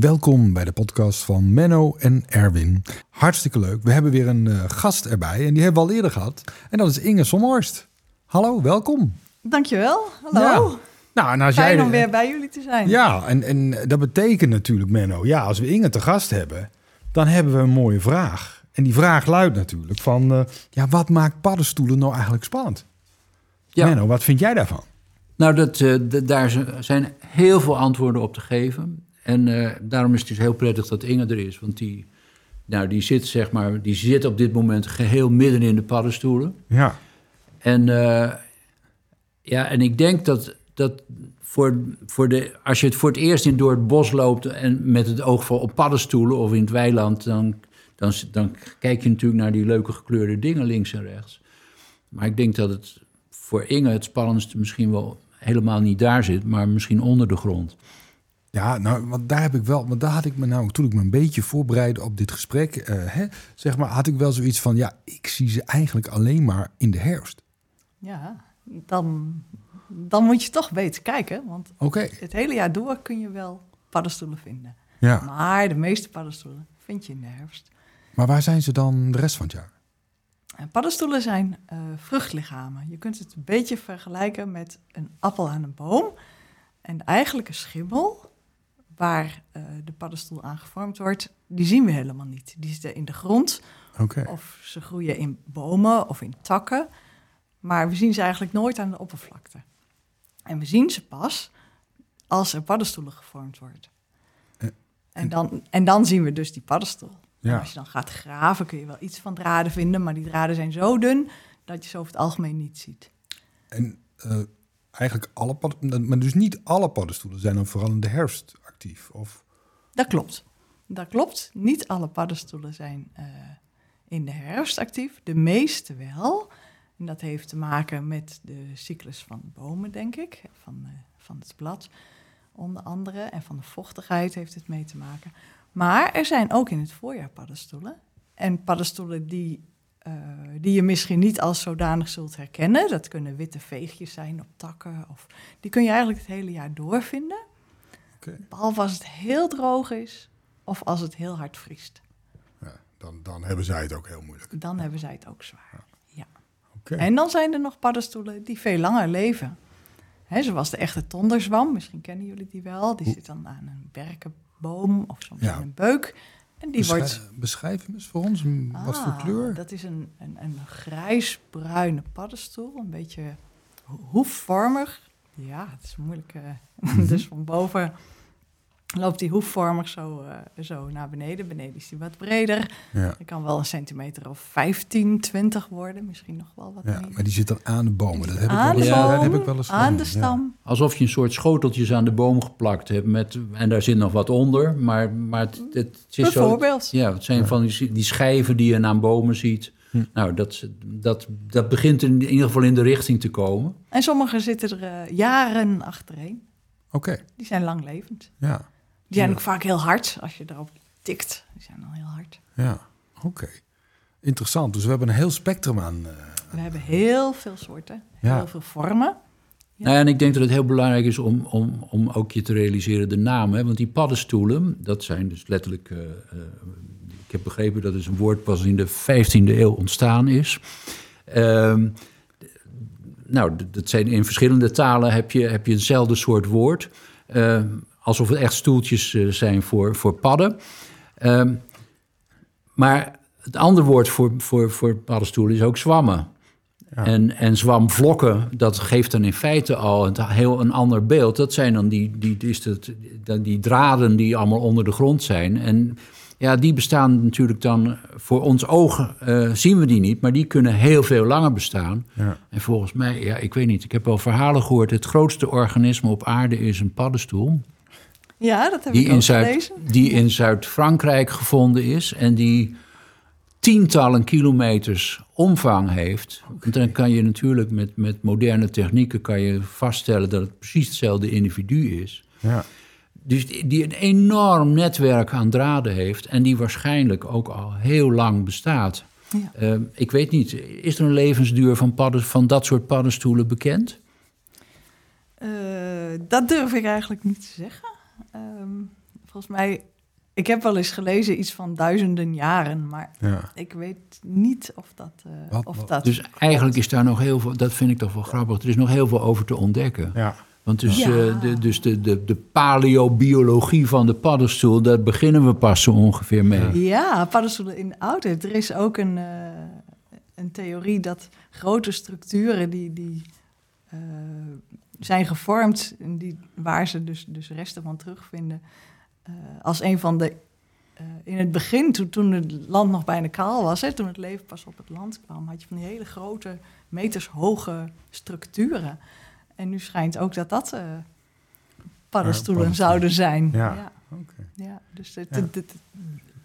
Welkom bij de podcast van Menno en Erwin. Hartstikke leuk. We hebben weer een uh, gast erbij en die hebben we al eerder gehad. En dat is Inge Somhorst. Hallo, welkom. Dankjewel. Hallo. Ja. Nou, en als Fijn jij, om weer bij jullie te zijn. Ja, en, en dat betekent natuurlijk, Menno, ja, als we Inge te gast hebben, dan hebben we een mooie vraag. En die vraag luidt natuurlijk van, uh, ja, wat maakt paddenstoelen nou eigenlijk spannend? Ja. Menno, wat vind jij daarvan? Nou, dat, uh, daar zijn heel veel antwoorden op te geven. En uh, daarom is het dus heel prettig dat Inge er is. Want die, nou, die, zit, zeg maar, die zit op dit moment geheel midden in de paddenstoelen. Ja. En, uh, ja, en ik denk dat, dat voor, voor de, als je het voor het eerst in door het bos loopt... en met het oog op paddenstoelen of in het weiland... dan, dan, dan kijk je natuurlijk naar die leuke gekleurde dingen links en rechts. Maar ik denk dat het voor Inge het spannendste misschien wel helemaal niet daar zit... maar misschien onder de grond. Ja, nou, want daar heb ik wel, want daar had ik me nou, toen ik me een beetje voorbereidde op dit gesprek, uh, hè, zeg maar, had ik wel zoiets van, ja, ik zie ze eigenlijk alleen maar in de herfst. Ja, dan, dan moet je toch beter kijken, want okay. het hele jaar door kun je wel paddenstoelen vinden. Ja. Maar de meeste paddenstoelen vind je in de herfst. Maar waar zijn ze dan de rest van het jaar? En paddenstoelen zijn uh, vruchtlichamen. Je kunt het een beetje vergelijken met een appel aan een boom. En de eigenlijke schimmel, waar uh, de paddenstoel aan gevormd wordt, die zien we helemaal niet. Die zitten in de grond, okay. of ze groeien in bomen of in takken. Maar we zien ze eigenlijk nooit aan de oppervlakte. En we zien ze pas als er paddenstoelen gevormd worden. Uh, en, dan, en dan zien we dus die paddenstoel. Ja. Als je dan gaat graven kun je wel iets van draden vinden, maar die draden zijn zo dun dat je ze over het algemeen niet ziet. En uh, eigenlijk alle paddenstoelen, maar dus niet alle paddenstoelen zijn dan vooral in de herfst actief? Of? Dat klopt. Dat klopt. Niet alle paddenstoelen zijn uh, in de herfst actief. De meeste wel. En dat heeft te maken met de cyclus van bomen, denk ik. Van, uh, van het blad, onder andere. En van de vochtigheid heeft het mee te maken. Maar er zijn ook in het voorjaar paddenstoelen. En paddenstoelen die die je misschien niet als zodanig zult herkennen. Dat kunnen witte veegjes zijn op takken. Of, die kun je eigenlijk het hele jaar doorvinden. Okay. Behalve als het heel droog is of als het heel hard vriest. Ja, dan, dan hebben zij het ook heel moeilijk. Dan hebben zij het ook zwaar. Ja. ja. Okay. En dan zijn er nog paddenstoelen die veel langer leven. He, zoals de echte tonderzwam, misschien kennen jullie die wel. Die zit dan aan een berkenboom of soms aan een beuk. En die wordt... Beschrijf hem eens voor ons. Ah, wat voor kleur? Dat is een, een, een grijs-bruine paddenstoel. Een beetje hoefvormig. Ja, het is moeilijk. Uh, dus van boven loopt die hoefvormig zo, uh, zo naar beneden. Beneden is die wat breder. Ja. Kan wel een centimeter of 15, 20 worden. Misschien nog wel wat ja, meer. Maar die zit dan aan de bomen. Dat heb, aan ik, wel eens, boom, dat heb ik wel eens aan gedaan. de stam. Ja. Alsof je een soort schoteltjes aan de boom geplakt hebt. Met, en daar zit nog wat onder. Maar, maar het, het is Bijvoorbeeld. Zo, ja, het zijn van die, die schijven die je aan bomen ziet. Hm. Nou, dat, dat, dat begint in, in ieder geval in de richting te komen. En sommige zitten er uh, jaren achtereen. Oké. Okay. Die zijn langlevend. Ja. Die zijn ook vaak heel hard als je erop tikt. Die zijn dan heel hard. Ja, oké. Okay. Interessant. Dus we hebben een heel spectrum aan. Uh, we hebben heel veel soorten, heel Ja. veel vormen. Ja. Nou, en ik denk dat het heel belangrijk is om, om, om ook je te realiseren de naam. Hè? Want die paddenstoelen, dat zijn dus letterlijk... Uh, uh, ik heb begrepen dat is een woord pas in de 15e eeuw ontstaan is. Ehm, nou, dat zijn in verschillende talen heb je, heb je hetzelfde soort woord. Uh, alsof het echt stoeltjes uh, zijn voor, voor padden. Uh, maar het andere woord voor, voor, voor paddenstoelen is ook zwammen. Ja. En, en zwamvlokken, dat geeft dan in feite al een heel een ander beeld. Dat zijn dan die, die, die, het, die draden die allemaal onder de grond zijn. En ja, die bestaan natuurlijk dan voor ons ogen, uh, zien we die niet, maar die kunnen heel veel langer bestaan. Ja. En volgens mij, ja, ik weet niet, ik heb wel verhalen gehoord. Het grootste organisme op aarde is een paddenstoel. Ja, dat heb die ik in ook Zuid, gelezen. Die in Zuid-Frankrijk gevonden is en die tientallen kilometers omvang heeft. Want dan kan je natuurlijk met, met moderne technieken kan je vaststellen dat het precies hetzelfde individu is. Ja. Dus die, die een enorm netwerk aan draden heeft en die waarschijnlijk ook al heel lang bestaat. Ja. Uh, ik weet niet, is er een levensduur van, padden, van dat soort paddenstoelen bekend? Uh, dat durf ik eigenlijk niet te zeggen. Um, volgens mij... Ik heb wel eens gelezen iets van duizenden jaren, maar Ja. ik weet niet of dat... eh, Wat- of wat- dat Dus eigenlijk is daar nog heel veel, dat vind ik toch wel grappig, er is nog heel veel over te ontdekken. Ja. Want dus, Ja. eh, de, dus de, de, de paleobiologie van de paddenstoel, daar beginnen we pas zo ongeveer mee. Ja, paddenstoelen in de oudheid. Er is ook een, eh, een theorie dat grote structuren die, die eh, zijn gevormd, die, waar ze dus, dus resten van terugvinden, eh, als een van de. eh, in het begin, toen, toen het land nog bijna kaal was, hè, toen het leven pas op het land kwam, had je van die hele grote, metershoge structuren. En nu schijnt ook dat dat eh, paddenstoelen zouden zijn. Ja. ja. Oké. Ja, dus de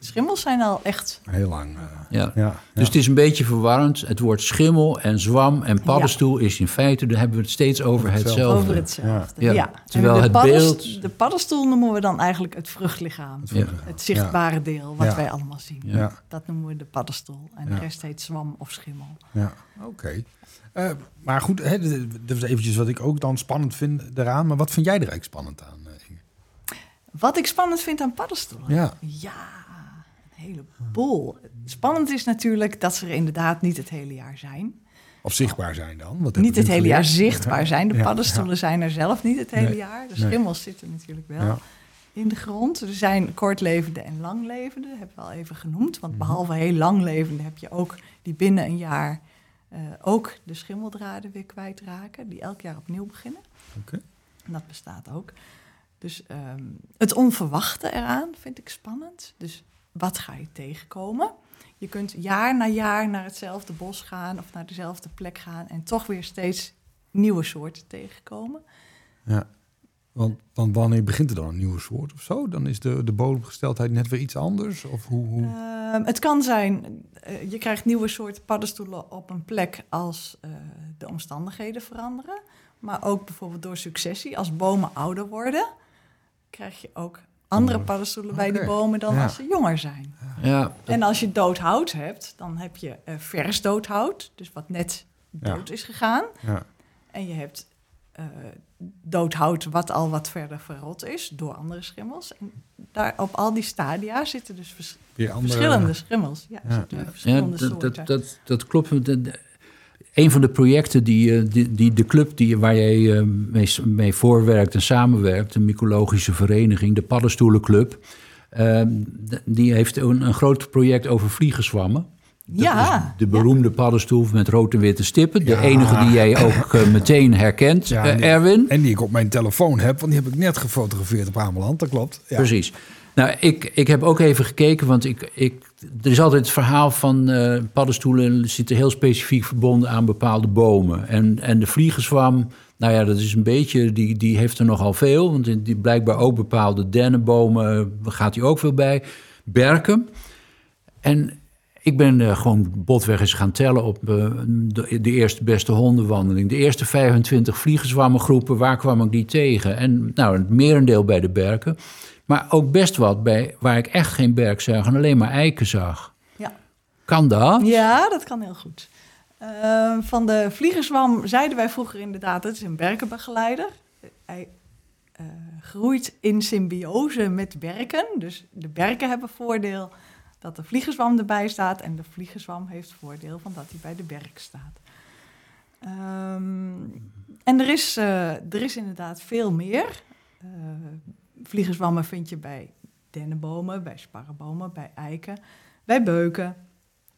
schimmels zijn al echt. Heel lang. eh, Ja. ja. Dus het is een beetje verwarrend. Het woord schimmel en zwam en paddenstoel is in feite, daar hebben we het steeds over Hetzelfde. Over hetzelfde. Ja. Ja. Ja, terwijl En de het beeld- De paddenstoel noemen we dan eigenlijk het vruchtlichaam. Ja. Het zichtbare deel wat Ja. wij allemaal zien. Dat noemen we de paddenstoel. En Ja. de rest heet zwam of schimmel. Ja, oké. Eh, maar goed, hè, dat is eventjes wat ik ook dan spannend vind eraan. Maar wat vind jij er eigenlijk spannend aan, eh, Inge? Wat ik spannend vind aan paddenstoelen? Ja. Ja, heleboel. Spannend is natuurlijk dat ze er inderdaad niet het hele jaar zijn. Of zichtbaar zijn dan? Wat Niet het hele jaar zichtbaar zijn. De paddenstoelen zijn er zelf niet het hele Nee. jaar. De Nee. schimmels zitten natuurlijk wel. In de grond. Er zijn kortlevende en langlevende, heb ik al even genoemd. Want Mhm. behalve heel langlevende heb je ook die binnen een jaar eh, ook de schimmeldraden weer kwijtraken. Die elk jaar opnieuw beginnen. Oké. En dat bestaat ook. Dus ehm, het onverwachte eraan vind ik spannend. Dus wat ga je tegenkomen? Je kunt jaar na jaar naar hetzelfde bos gaan of naar dezelfde plek gaan en toch weer steeds nieuwe soorten tegenkomen. Ja. Want, want wanneer begint er dan een nieuwe soort of zo? Dan is de, de bodemgesteldheid net weer iets anders? Of hoe, hoe? Ehm, het kan zijn, eh, je krijgt nieuwe soorten paddenstoelen op een plek als eh, de omstandigheden veranderen. Maar ook bijvoorbeeld door successie. Als bomen ouder worden, krijg je ook andere paddenstoelen bij die Oké, bomen dan ja. als ze jonger zijn. Ja, En als je dood hout hebt, dan heb je eh, vers dood hout, dus wat net Ja. dood is gegaan. ja. En je hebt eh dood hout wat al wat verder verrot is door andere schimmels. En daar, op al die stadia zitten dus vers- Weer andere... verschillende schimmels. Ja, Ja. zitten ja, verschillende dat, soorten. dat, dat, dat klopt. Een van de projecten die, eh, die, die de club die, waar jij eh, mee, mee voorwerkt en samenwerkt, de mycologische vereniging, de Paddenstoelenclub, eh, d- die heeft een, een groot project over vliegenzwammen. Dat Ja, is de beroemde paddenstoel met rode en witte stippen. De Ja. enige die jij ook eh, meteen herkent, Ja, die- Erwin. En die ik op mijn telefoon heb, want die heb ik net gefotografeerd op Ameland, dat klopt. Ja. Precies. Nou, ik, ik heb ook even gekeken, want ik, ik, er is altijd het verhaal van eh, paddenstoelen zitten heel specifiek verbonden aan bepaalde bomen. En, en de vliegenzwam, nou ja, dat is een beetje, die, die heeft er nogal veel. Want die, blijkbaar ook bepaalde dennenbomen, eh, gaat die ook veel bij. Berken. En ik ben eh, gewoon botweg eens gaan tellen op de, de eerste beste hondenwandeling. De eerste 25 vliegenzwammengroepen, waar kwam ik die tegen? En nou, het merendeel bij de berken. Maar ook best wat bij waar ik echt geen berk zag en alleen maar eiken zag. ja. Kan dat? ja, dat kan heel goed. Ehm, van de vliegerzwam zeiden wij vroeger inderdaad, het is een berkenbegeleider. Hij eh, groeit in symbiose met berken. Dus de berken hebben voordeel dat de vliegenzwam erbij staat. En de vliegenzwam heeft voordeel van dat hij bij de berk staat. Ehm, en er is, eh, er is inderdaad veel meer. Vliegenzwammen vind je bij dennenbomen, bij sparrenbomen, bij eiken, bij beuken,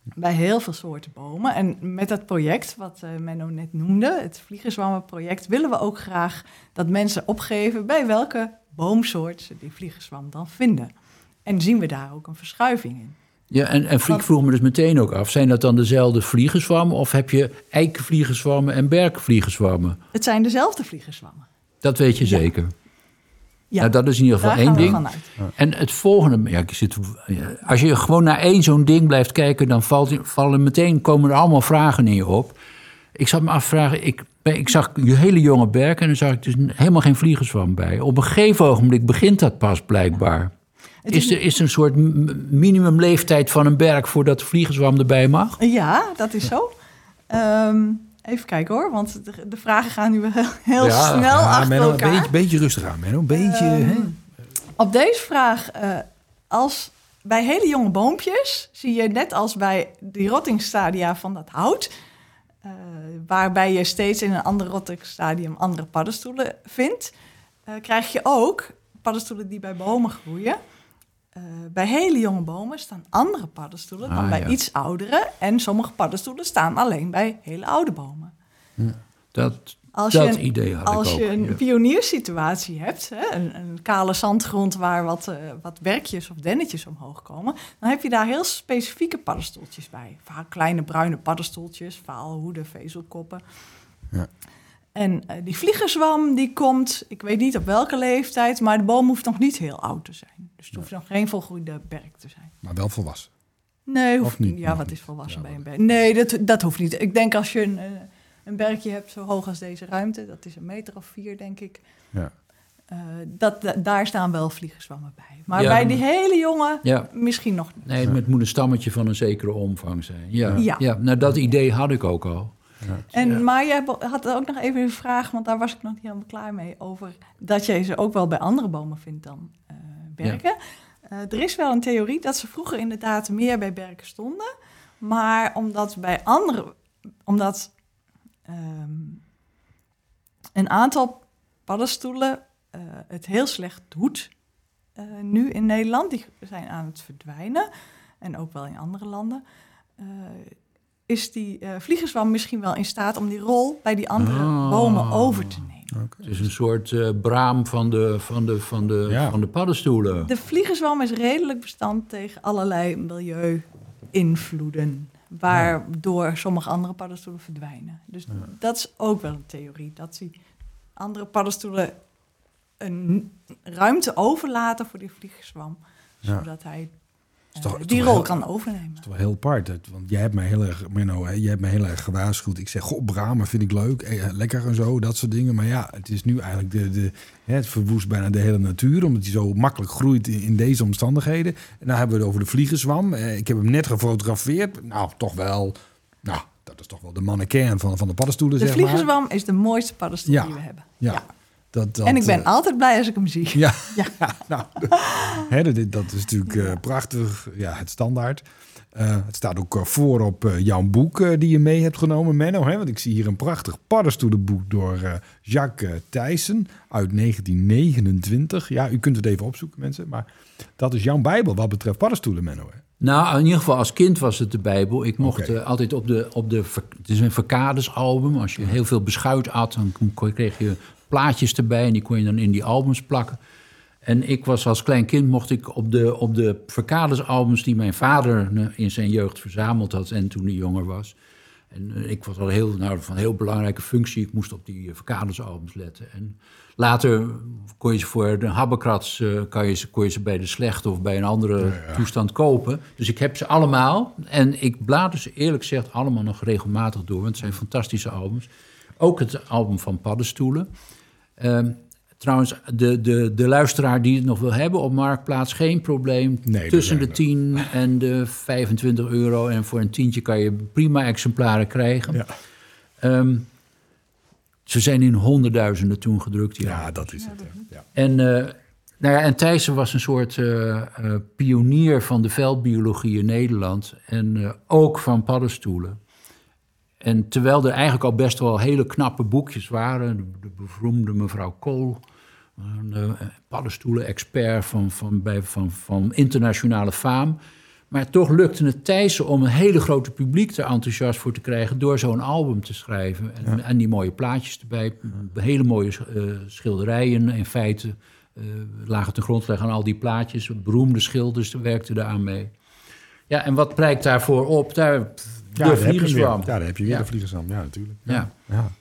bij heel veel soorten bomen. En met dat project, wat eh, Menno net noemde, het vliegenzwammenproject, willen we ook graag dat mensen opgeven bij welke boomsoort ze die vliegenzwam dan vinden. En zien we daar ook een verschuiving in. Ja, en, en vroeg me dus meteen ook af, zijn dat dan dezelfde vliegenzwammen of heb je eikenvliegenzwammen en berkenvliegenzwammen? Het zijn dezelfde vliegenzwammen. Dat weet je Ja. zeker. Ja, Nou, dat is in ieder geval één ding. En het volgende, ja, ik zit, als je gewoon naar één zo'n ding blijft kijken, dan valt, vallen meteen komen er allemaal vragen in je op. Ik zat me afvragen, ik, ik zag je hele jonge berken en dan zag ik dus helemaal geen vliegenzwam bij. Op een gegeven ogenblik begint dat pas blijkbaar. Is er, is er een soort minimumleeftijd van een berk voordat de vliegenzwam erbij mag? Ja, dat is zo. Ehm, even kijken hoor, want de, de vragen gaan nu wel heel, heel snel ja, achter Menno, elkaar. Een beetje, beetje rustig aan, Menno. Een beetje, Ehm, hè? Op deze vraag, eh, als bij hele jonge boompjes zie je net als bij die rottingstadia van dat hout, eh, waarbij je steeds in een ander rottingstadium andere paddenstoelen vindt, eh, krijg je ook paddenstoelen die bij bomen groeien. Eh, bij hele jonge bomen staan andere paddenstoelen dan Ah, bij ja. iets oudere. En sommige paddenstoelen staan alleen bij hele oude bomen. Dat, Als dat je een, idee had als ik ook. je een ja. pionierssituatie hebt, hè, een, een kale zandgrond waar wat, eh, wat werkjes of dennetjes omhoog komen, dan heb je daar heel specifieke paddenstoeltjes bij. Vaak kleine bruine paddenstoeltjes, vaalhoeden, vezelkoppen. Ja. En eh, die vliegenzwam die komt, ik weet niet op welke leeftijd, maar de boom hoeft nog niet heel oud te zijn. Dus het hoeft nog geen volgroeide berk te zijn. Maar wel volwassen. Nee, hoeft Of niet? Ja, wat niet. is volwassen Ja, bij een berk? Nee, dat, dat hoeft niet. Ik denk als je een, eh, een berkje hebt zo hoog als deze ruimte, dat is een meter of vier, denk ik. Ja. eh, dat, da- daar staan wel vliegenzwammen bij. Maar Ja, bij die hele jonge Ja, misschien nog niet. nee, het moet een stammetje van een zekere omvang zijn. Ja, Ja. ja. nou dat idee had ik ook al. En, Ja. Maar hebt- had ook nog even een vraag, want daar was ik nog niet helemaal klaar mee, over dat je ze ook wel bij andere bomen vindt dan eh, berken. Eh, er is wel een theorie dat ze vroeger inderdaad meer bij berken stonden, maar omdat bij andere, omdat ehm, een aantal paddenstoelen eh, het heel slecht doet eh, nu in Nederland, die zijn aan het verdwijnen en ook wel in andere landen. Is die eh vliegenzwam misschien wel in staat om die rol bij die andere Ah. bomen over te nemen. Oké. Het is een soort eh, braam van de, van, de, van, de, Ja. van de paddenstoelen. De vliegenzwam is redelijk bestand tegen allerlei milieu-invloeden, waardoor sommige andere paddenstoelen verdwijnen. Dus dat is ook wel een theorie, dat die andere paddenstoelen een ruimte overlaten voor die vliegenzwam, Ja. zodat hij toch- eh, die toch rol heel- kan overnemen. Dat is wel heel apart. Want jij hebt mij heel erg, Menno, hè, jij hebt mij heel erg gewaarschuwd. Ik zeg, goh, bramen vind ik leuk, eh, lekker en zo, dat soort dingen. Maar ja, het is nu eigenlijk de, de, hè, het verwoest bijna de hele natuur, omdat hij zo makkelijk groeit in, in deze omstandigheden. En dan hebben we het over de vliegenzwam. Eh, ik heb hem net gefotografeerd. Nou, toch wel, nou, dat is toch wel de mannequin van, van de paddenstoelen, De zeg maar. vliegenzwam is de mooiste paddenstoel Ja. die we hebben. Ja. Dat, dat, en ik ben eh, altijd blij als ik hem zie. Ja, Ja. nou, hè, dat, dat is natuurlijk eh, prachtig. Ja, het standaard. Eh, het staat ook voor op eh, jouw boek eh, die je mee hebt genomen, Menno. Hè? Want ik zie hier een prachtig paddenstoelenboek door eh, Jacques Thijssen uit 1929. Ja, u kunt het even opzoeken, mensen. Maar dat is jouw bijbel wat betreft paddenstoelen, Menno. Hè? Nou, in ieder geval als kind was het de Bijbel. Ik mocht altijd op de, op de... Het is een Verkades-album. Als je heel veel beschuit at, dan kreeg je plaatjes erbij... en die kon je dan in die albums plakken. En ik was als klein kind, mocht ik op de, op de Verkades-albums... die mijn vader eh, in zijn jeugd verzameld had en toen hij jonger was... En eh, ik was al heel, nou, van heel belangrijke functie. Ik moest op die uh, Verkades-albums letten. En later kon je ze voor de habbekrats... eh, kan je ze, kon je ze bij de slechte of bij een andere toestand kopen. Dus ik heb ze allemaal. En ik blader ze eerlijk gezegd allemaal nog regelmatig door. Want het zijn fantastische albums. Ook het album van Paddenstoelen. Ehm, trouwens, de, de, de luisteraar die het nog wil hebben op Marktplaats... geen probleem. Nee, Tussen de 10 en de 25 euro. En voor een tientje kan je prima exemplaren krijgen. Ja. Ehm, ze zijn in honderdduizenden toen gedrukt. Ja. Ja, dat is het. Ja. En, eh, nou ja, en Thijssen was een soort eh, eh, pionier van de veldbiologie in Nederland. En ook van paddenstoelen. En terwijl er eigenlijk al best wel hele knappe boekjes waren. De, de beroemde mevrouw Kool. Een eh, paddenstoelen-expert van, van, bij, van, van internationale faam. Maar toch lukte het Thijssen om een hele grote publiek er enthousiast voor te krijgen... door zo'n album te schrijven. En, en die mooie plaatjes erbij. Hele mooie eh, schilderijen in feite. eh lagen ten grondslag aan al die plaatjes. Beroemde schilders werkten daar aan mee. Ja, en wat prijkt daarvoor op? Daar, Ja, de daar heb je hem weer. vliegenzwam. Ja, daar heb je weer Ja. de vliegenzwam. Ja, natuurlijk. Ja. ja.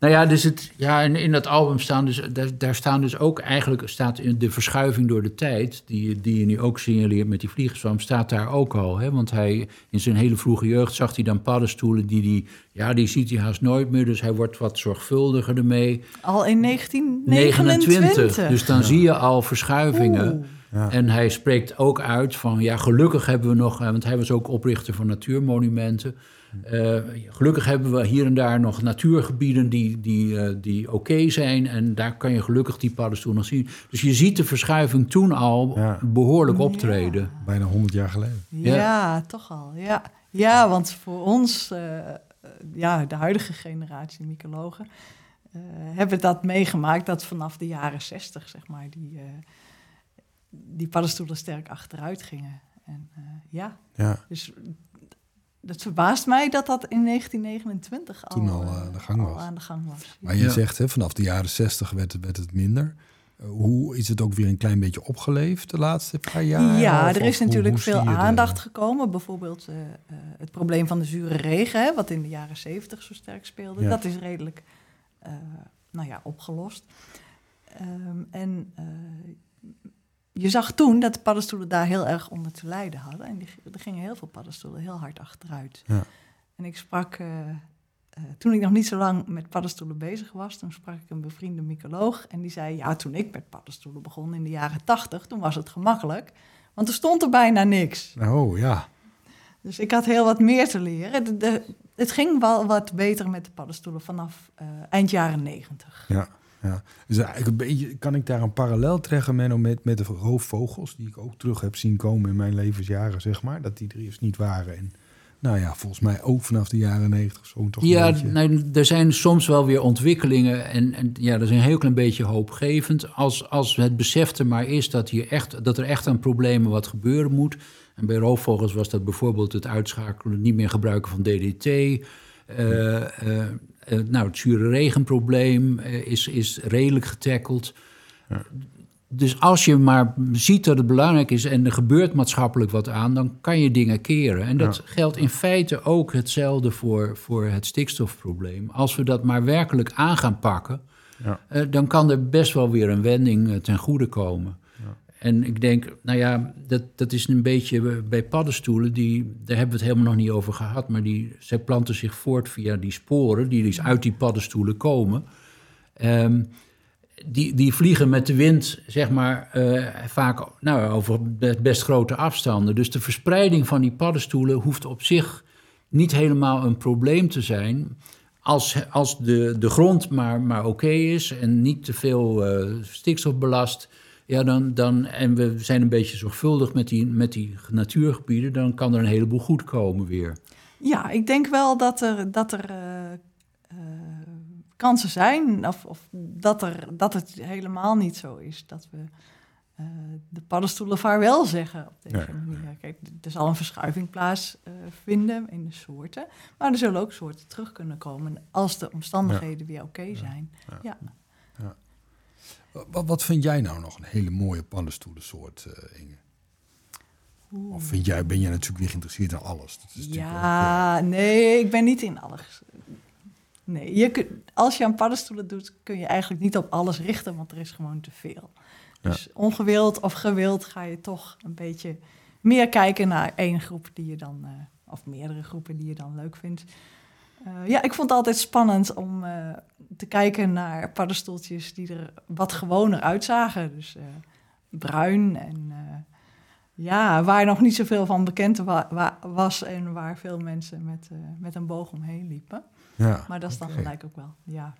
Nou ja, dus het, ja in, in dat album staan dus, daar, daar staan dus ook eigenlijk staat in de verschuiving door de tijd, die, die je nu ook signaleert met die vliegenzwam, staat daar ook al. Hè? Want hij, in zijn hele vroege jeugd zag hij dan paddenstoelen die, die, ja, die ziet hij haast nooit meer. Dus hij wordt wat zorgvuldiger ermee. Al in 1929. Dus dan zie je al verschuivingen. Oeh. Ja. En hij spreekt ook uit van, ja, gelukkig hebben we nog, eh, want hij was ook oprichter van natuurmonumenten. Eh, gelukkig hebben we hier en daar nog natuurgebieden die, die, eh, die oké zijn. En daar kan je gelukkig die paddenstoel nog zien. Dus je ziet de verschuiving toen al Ja. behoorlijk optreden. Bijna 100 jaar geleden. Ja, Ja. toch al. Ja. ja, want voor ons, ja, de huidige generatie mycologen, eh, hebben dat meegemaakt dat vanaf de jaren 60, zeg maar, die, eh, die paddenstoelen sterk achteruit gingen. En eh, ja, Ja, dus het verbaast mij dat dat in 1929 al, Toen al, eh, eh, de gang al was. aan de gang was. maar je Ja. zegt hè, vanaf de jaren 60 werd het, werd het minder. Hoe is het ook weer een klein beetje opgeleefd de laatste paar jaar? Ja, Of- er is natuurlijk hoe veel de- aandacht gekomen. Bijvoorbeeld eh, eh, het probleem van de zure regen, hè, wat in de jaren zeventig zo sterk speelde. Ja. Dat is redelijk eh, nou ja, opgelost. Ehm, en eh, je zag toen dat de paddenstoelen daar heel erg onder te lijden hadden. En die, er gingen heel veel paddenstoelen heel hard achteruit. Ja. En ik sprak, eh, eh, toen ik nog niet zo lang met paddenstoelen bezig was, toen sprak ik een bevriende mycoloog. En die zei, ja, toen ik met paddenstoelen begon in de jaren tachtig, toen was het gemakkelijk. Want er stond er bijna niks. Oh ja, Dus ik had heel wat meer te leren. De, de- het ging wel wat beter met de paddenstoelen vanaf eh, eind jaren negentig. ja. Ja, dus eigenlijk een beetje, kan ik daar een parallel trekken Menno, met, met de roofvogels, die ik ook terug heb zien komen in mijn levensjaren, zeg maar. Dat die er eerst niet waren. En nou ja, volgens mij ook vanaf de jaren negentig zo toch Ja, beetje. nee, er zijn soms wel weer ontwikkelingen en, en ja, dat is een heel klein beetje hoopgevend. Als, als het besef er maar is dat, hier echt, dat er echt aan problemen wat gebeuren moet. En bij roofvogels was dat bijvoorbeeld het uitschakelen, niet meer gebruiken van DDT. Eh, eh, eh, nou, het zure regenprobleem is, is redelijk getackeld. Dus als je maar ziet dat het belangrijk is en er gebeurt maatschappelijk wat aan, dan kan je dingen keren. En dat Ja. geldt in feite ook hetzelfde voor, voor het stikstofprobleem. Als we dat maar werkelijk aan gaan pakken, Ja. dan kan er best wel weer een wending ten goede komen. En ik denk, nou ja, dat, dat is een beetje bij paddenstoelen, die, daar hebben we het helemaal nog niet over gehad, maar die, zij planten zich voort via die sporen die dus uit die paddenstoelen komen. Ehm, die, die vliegen met de wind, zeg maar, eh, vaak nou, over best, grote afstanden. Dus de verspreiding van die paddenstoelen hoeft op zich niet helemaal een probleem te zijn. Als, als de, de grond maar, maar oké is en niet te veel eh, stikstof belast. Ja, dan, dan, en we zijn een beetje zorgvuldig met die, met die natuurgebieden, dan kan er een heleboel goed komen weer. Ja, ik denk wel dat er, dat er eh, eh, kansen zijn, of, of dat, er, dat het helemaal niet zo is dat we eh, de paddenstoelen vaarwel zeggen op deze Ja. manier. Kijk, er zal een verschuiving plaatsvinden in de soorten, maar er zullen ook soorten terug kunnen komen als de omstandigheden weer oké zijn. Ja. Wat, wat vind jij nou nog een hele mooie paddenstoelensoort, eh Inge? Of vind jij, ben jij natuurlijk weer geïnteresseerd in alles? Dat is ook, Ja, nee, ik ben niet in alles. Nee, je kun, als je aan paddenstoelen doet, kun je eigenlijk niet op alles richten, want er is gewoon te veel. Ja. Dus ongewild of gewild ga je toch een beetje meer kijken naar één groep die je dan, eh, of meerdere groepen die je dan leuk vindt. Eh, ja, ik vond het altijd spannend om eh, te kijken naar paddenstoeltjes die er wat gewoner uitzagen. Dus eh, bruin en eh, ja, waar nog niet zoveel van bekend wa- wa- was en waar veel mensen met, eh, met een boog omheen liepen. ja, Maar dat is dan gelijk ook wel, ja.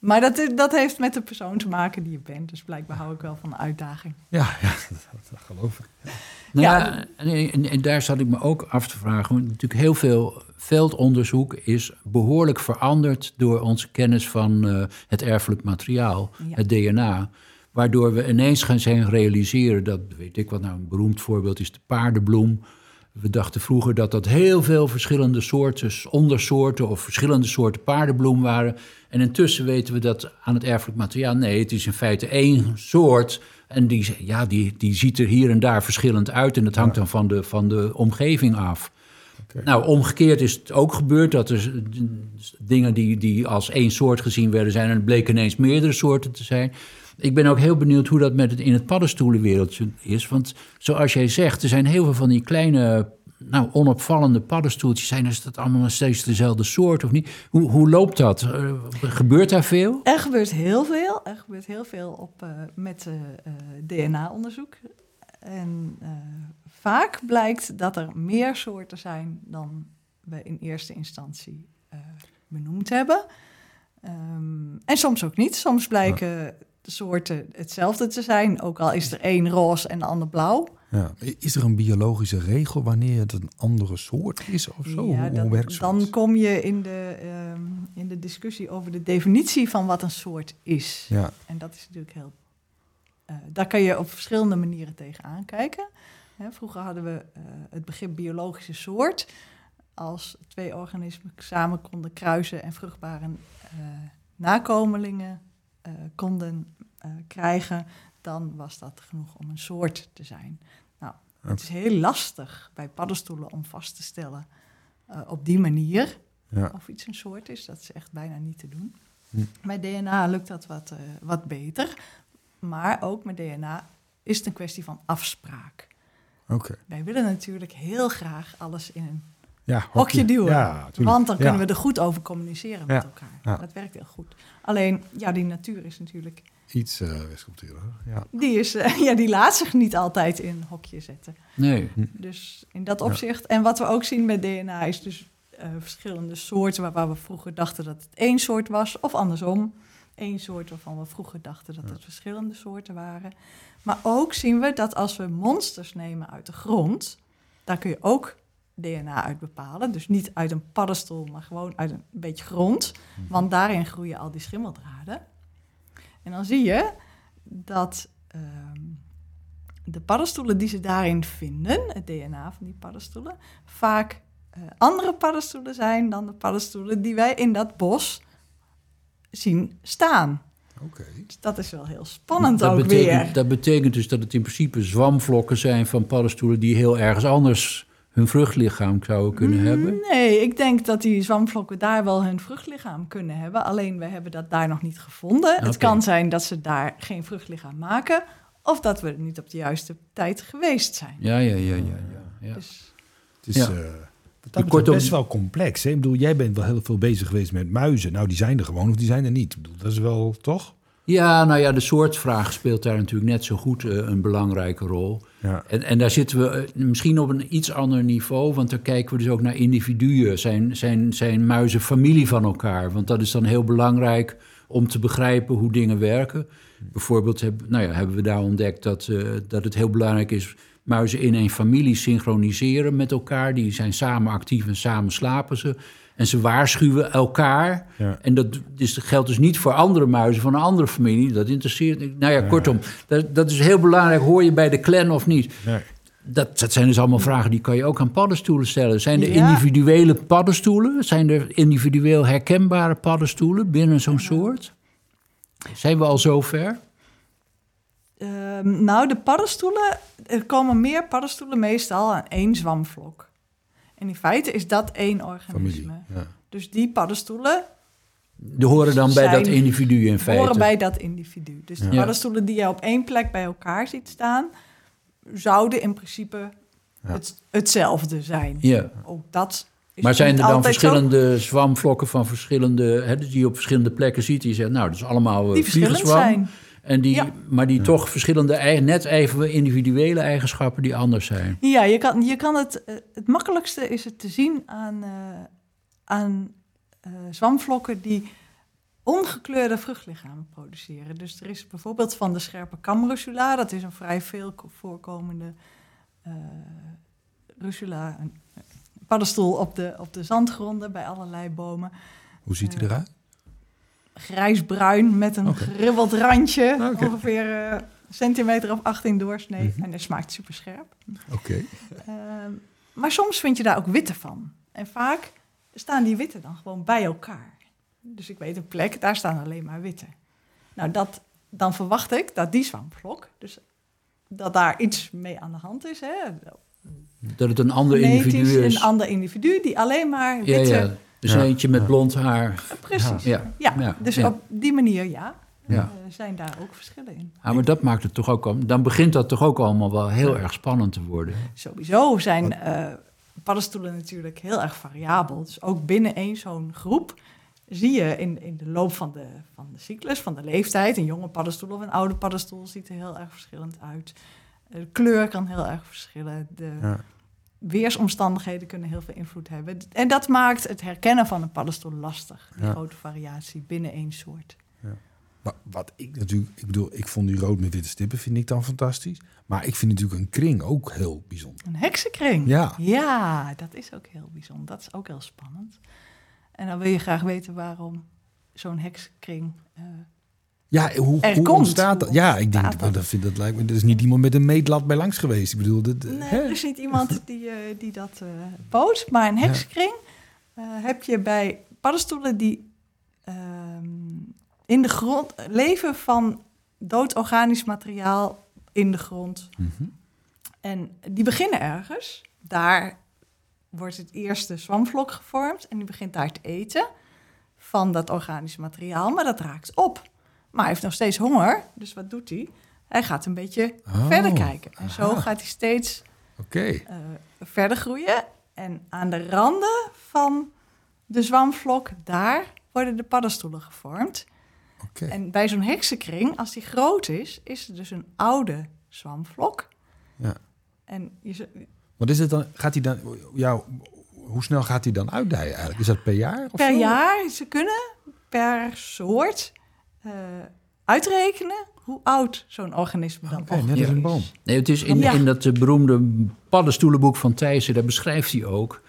Maar dat, is- dat heeft met de persoon te maken die je bent. Dus blijkbaar hou ik wel van de uitdaging. Ja, ja dat, dat geloof ik. Nou Ja. ja, en, en, en daar zat ik me ook af te vragen. want Natuurlijk heel veel veldonderzoek is behoorlijk veranderd door onze kennis van eh, het erfelijk materiaal, Ja. het DNA. Waardoor we ineens gaan zijn realiseren dat, weet ik wat nou, een beroemd voorbeeld is de paardenbloem. We dachten vroeger dat dat heel veel verschillende soorten, ondersoorten of verschillende soorten paardenbloem waren. En intussen weten we dat aan het erfelijk materiaal, nee, het is in feite één soort. En die, ja, die, die ziet er hier en daar verschillend uit. En dat hangt dan van de, van de omgeving af. Nou, omgekeerd is het ook gebeurd dat er dingen die, die als één soort gezien werden zijn... en het bleken ineens meerdere soorten te zijn. Ik ben ook heel benieuwd hoe dat met het, in het paddenstoelenwereldje is. Want zoals jij zegt, er zijn heel veel van die kleine, nou, onopvallende paddenstoeltjes. Zijn is dat allemaal nog steeds dezelfde soort of niet? Hoe, hoe loopt dat? Eh, gebeurt daar veel? Er gebeurt heel veel. Er gebeurt heel veel op, eh, met eh, eh, DNA-onderzoek. En eh, vaak blijkt dat er meer soorten zijn dan we in eerste instantie eh, benoemd hebben. Ehm, en soms ook niet. Soms blijken de soorten hetzelfde te zijn, ook al is er één roze en de ander blauw. Ja. Is er een biologische regel wanneer het een andere soort is of zo? Ja, hoe, hoe dan kom je in de, ehm, in de discussie over de definitie van wat een soort is. Ja, En dat is natuurlijk heel. eh, daar kan je op verschillende manieren tegenaan kijken. Hè, vroeger hadden we eh, het begrip biologische soort. Als twee organismen samen konden kruisen en vruchtbare eh, nakomelingen eh, konden krijgen, dan was dat genoeg om een soort te zijn. Nou, het is heel lastig bij paddenstoelen om vast te stellen op die manier ja. of iets een soort is. Dat is echt bijna niet te doen. Hm. Bij DNA lukt dat wat, wat beter. Maar ook met DNA is het een kwestie van afspraak. Oké. Wij willen natuurlijk heel graag alles in een Ja, hokje duwen. Ja, want dan kunnen Ja. we er goed over communiceren met elkaar. ja. Dat werkt heel goed. Alleen, ja, die natuur is natuurlijk... Iets uh, Ja. Die, is, eh, ja, die laat zich niet altijd in een hokje zetten. Nee. Dus in dat Ja. opzicht. En wat we ook zien met DNA is dus eh, verschillende soorten waar, waar we vroeger dachten dat het één soort was, of andersom. Eén soort waarvan we vroeger dachten dat het verschillende soorten waren. Maar ook zien we dat als we monsters nemen uit de grond, daar kun je ook DNA uit bepalen. Dus niet uit een paddenstoel, maar gewoon uit een beetje grond. Want daarin groeien al die schimmeldraden. En dan zie je dat ehm, de paddenstoelen die ze daarin vinden, het DNA van die paddenstoelen, vaak eh, andere paddenstoelen zijn dan de paddenstoelen die wij in dat bos zien staan. Oké. Dus dat is wel heel spannend dat ook betekent, weer. Dat betekent dus dat het in principe zwamvlokken zijn van paddenstoelen die heel ergens anders hun vruchtlichaam zouden kunnen Mm, hebben. Nee, ik denk dat die zwamvlokken daar wel hun vruchtlichaam kunnen hebben. Alleen we hebben dat daar nog niet gevonden. Het kan zijn dat ze daar geen vruchtlichaam maken. Of dat we er niet op de juiste tijd geweest zijn. Ja, ja, ja, ja. ja, ja. Dus, Het is Ja. eh, dat Kortom- best wel complex. Hè? Ik bedoel, jij bent wel heel veel bezig geweest met muizen. Nou, die zijn er gewoon of die zijn er niet. Ik bedoel, dat is wel, toch? Ja, nou ja, de soortvraag speelt daar natuurlijk net zo goed eh, een belangrijke rol. Ja. En, en daar zitten we eh, misschien op een iets ander niveau, want dan kijken we dus ook naar individuen. Zijn, zijn, zijn muizen familie van elkaar? Want dat is dan heel belangrijk om te begrijpen hoe dingen werken. Bijvoorbeeld heb, nou ja, hebben we daar ontdekt dat, eh, dat het heel belangrijk is muizen in een familie synchroniseren met elkaar. Die zijn samen actief en samen slapen ze. En ze waarschuwen elkaar. Ja. En dat is, geldt dus niet voor andere muizen van een andere familie. Dat interesseert. Nou ja, kortom, dat, dat is heel belangrijk. Hoor je bij de clan of niet? Nee. Dat, dat zijn dus allemaal vragen die kan je ook aan paddenstoelen stellen. Zijn er Ja. individuele paddenstoelen? Zijn er individueel herkenbare paddenstoelen binnen zo'n soort? Zijn we al zover? Ehm, nou, de paddenstoelen, er komen meer paddenstoelen meestal aan één zwamvlok. En in feite is dat één organisme. Familie. Ja. Dus die paddenstoelen Die horen dan bij dat individu in feite. horen bij dat individu. Dus de paddenstoelen die je op één plek bij elkaar ziet staan, zouden in principe Ja. het, hetzelfde zijn. Ja. Ook dat is Maar zijn er dan zo. verschillende zwamvlokken van verschillende, hè, die je op verschillende plekken ziet? Die zeggen, nou, dat is allemaal eh, die verschillend zijn? En die, Ja. Maar die toch verschillende, net even individuele eigenschappen die anders zijn. Ja, je kan, je kan het, eh, het makkelijkste is het te zien aan, eh, aan eh, zwamvlokken die ongekleurde vruchtlichamen produceren. Dus er is bijvoorbeeld van de scherpe kamrussula, dat is een vrij veel ko- voorkomende eh russula, een paddenstoel op de, op de zandgronden bij allerlei bomen. Hoe ziet hij eruit? Grijsbruin met een geribbeld randje, Oké. ongeveer eh, een centimeter of 18 doorsnee. Mhm. En dat smaakt super scherp. Oké. Ehm, maar soms vind je daar ook witte van. En vaak staan die witte dan gewoon bij elkaar. Dus ik weet een plek, daar staan alleen maar witte. Nou, dat, dan verwacht ik dat die zwamvlok, dus dat daar iets mee aan de hand is. Hè? Dat het een ander Genetisch individu is. een ander individu die alleen maar ja, witte... ja. Dus Ja. eentje met Ja. blond haar. Precies. Ja. Ja, Ja. dus Ja. op die manier ja, Ja. eh, zijn daar ook verschillen in. Ah, maar dat maakt het toch ook al. Dan begint dat toch ook allemaal wel heel erg spannend te worden. Sowieso zijn eh, paddenstoelen natuurlijk heel erg variabel. Dus ook binnen één zo'n groep zie je in, in de loop van de, van de cyclus, van de leeftijd... een jonge paddenstoel of een oude paddenstoel ziet er heel erg verschillend uit. De kleur kan heel erg verschillen. De, Ja. Weersomstandigheden kunnen heel veel invloed hebben. En dat maakt het herkennen van een paddenstoel lastig. Die Ja. grote variatie binnen één soort. Wa- Wat ik natuurlijk, ik bedoel, ik vond die rood met witte stippen vind ik dan fantastisch. Maar ik vind natuurlijk een kring ook heel bijzonder. Een heksenkring. Ja. Ja, dat is ook heel bijzonder. Dat is ook heel spannend. En dan wil je graag weten waarom zo'n heksenkring... eh, Ja, hoe, Er hoe komt. ontstaat dat? Ja, ik denk, dat, dat? vind, dat lijkt me, er is niet iemand met een meetlat bij langs geweest. Ik bedoel, dat, Nee, hè? er is niet iemand die, eh, die dat poot. Maar een heksenkring eh, heb je bij paddenstoelen die ehm, in de grond leven van dood organisch materiaal in de grond. Mhm. En die beginnen ergens. Daar wordt het eerste zwamvlok gevormd en die begint daar te eten van dat organisch materiaal, maar dat raakt op. Maar hij heeft nog steeds honger, dus wat doet hij? Hij gaat een beetje Oh, verder kijken. En zo aha. gaat hij steeds eh, verder groeien. En aan de randen van de zwamvlok, daar worden de paddenstoelen gevormd. En bij zo'n heksenkring, als die groot is, is het dus een oude zwamvlok. Ja. En je, Wat is het dan? Gaat hij dan, ja, hoe snel gaat hij dan uitdijen eigenlijk? Is dat per jaar? Of per zo? jaar, ze kunnen per soort eh, uitrekenen hoe oud zo'n organisme dan Oké, net als een boom. Nee, het is in, Ja. in dat eh, beroemde paddenstoelenboek van Thijssen, daar beschrijft hij ook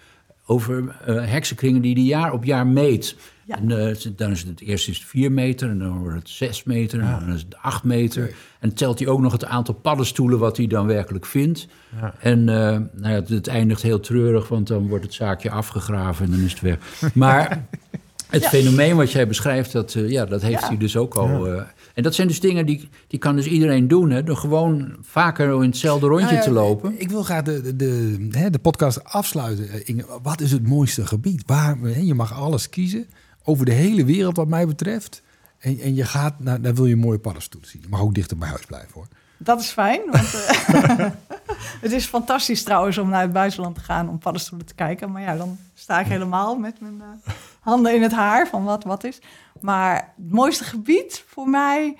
over eh heksenkringen die hij jaar op jaar meet. Ja. En, eh, dan is het, het eerst is het 4 meter, en dan wordt het 6 meter, en dan is het 8 meter. En telt hij ook nog het aantal paddenstoelen wat hij dan werkelijk vindt. Ja. En eh, nou ja, het, het eindigt heel treurig, want dan wordt het zaakje afgegraven en dan is het weg. Maar het Ja. fenomeen wat jij beschrijft, dat, eh, ja, dat heeft Ja. hij dus ook al. eh, en dat zijn dus dingen die, die kan dus iedereen doen. Hè, door gewoon vaker in hetzelfde rondje Nou ja, te lopen. Ik wil graag de, de, de, hè, de podcast afsluiten. Eh, Inge, wat is het mooiste gebied? Waar, hè, je mag alles kiezen. Over de hele wereld wat mij betreft. En, en je gaat naar, daar wil je een mooie paddenstoel zien. Je mag ook dichter bij huis blijven hoor. Dat is fijn, want eh, het is fantastisch trouwens om naar het buitenland te gaan om paddenstoelen te kijken. Maar ja, dan sta ik helemaal met mijn eh, handen in het haar van wat wat is. Maar het mooiste gebied voor mij...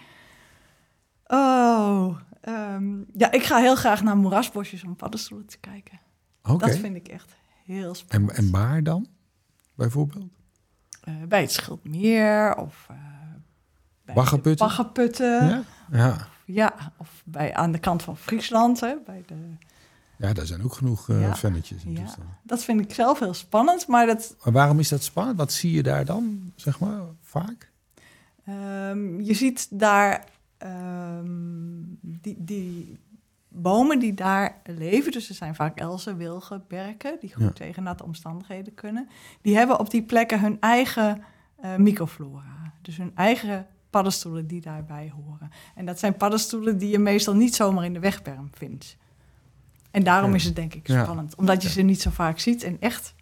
Oh, ehm, ja, ik ga heel graag naar moerasbosjes om paddenstoelen te kijken. Oké. Dat vind ik echt heel En, spannend. en waar dan? Bijvoorbeeld? Eh, bij het Schildmeer of... eh bij Baggerputten? de Baggerputten. Ja. Ja. ja, of bij, aan de kant van Friesland, hè, bij de... ja, daar zijn ook genoeg Ja. vennetjes. en Ja. Dat vind ik zelf heel spannend, maar dat, Maar waarom is dat spannend? Wat zie je daar dan, zeg maar, vaak? ehm, je ziet daar ehm, die, die bomen die daar leven, dus er zijn vaak elzen, wilgen, berken, die goed Ja. tegen natte omstandigheden kunnen, die hebben op die plekken hun eigen eh, microflora, dus hun eigen paddenstoelen die daarbij horen. En dat zijn paddenstoelen die je meestal niet zomaar in de wegberm vindt. En daarom Ja. is het denk ik Ja. spannend, omdat je ze niet zo vaak ziet en echt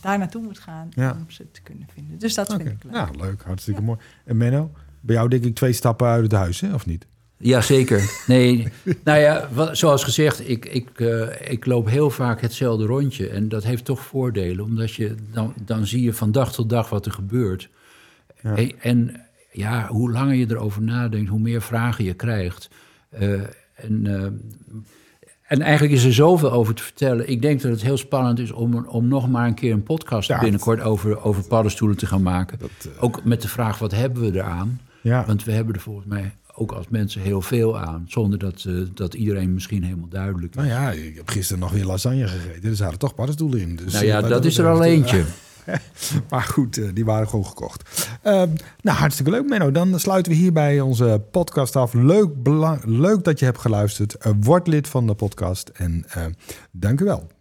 daar naartoe moet gaan Ja. om ze te kunnen vinden. Dus dat vind ik leuk. Ja, leuk. Hartstikke mooi. En Menno, bij jou denk ik twee stappen uit het huis, hè? of niet? Jazeker. Nee, nou ja, wat, zoals gezegd, ik, ik, eh, ik loop heel vaak hetzelfde rondje. En dat heeft toch voordelen, omdat je dan, dan zie je van dag tot dag wat er gebeurt. Ja. En, en ja, hoe langer je erover nadenkt, hoe meer vragen je krijgt. Eh, en, eh, en eigenlijk is er zoveel over te vertellen. Ik denk dat het heel spannend is om, om nog maar een keer een podcast Ja. binnenkort over, over paddenstoelen te gaan maken. Dat, eh, Ook met de vraag, wat hebben we eraan? ja. Want we hebben er volgens mij ook als mensen heel veel aan. Zonder dat, eh, dat iedereen misschien helemaal duidelijk is. Nou ja, ik heb gisteren nog weer lasagne gegeten. Er zaten toch paddenstoelen in. Dus, nou ja, eh, wat dat is er al eentje. Maar goed, eh, die waren gewoon gekocht. Ehm, nou, hartstikke leuk, Menno. Dan sluiten we hierbij onze podcast af. Leuk, leuk dat je hebt geluisterd. Eh, word lid van de podcast. En eh dank u wel.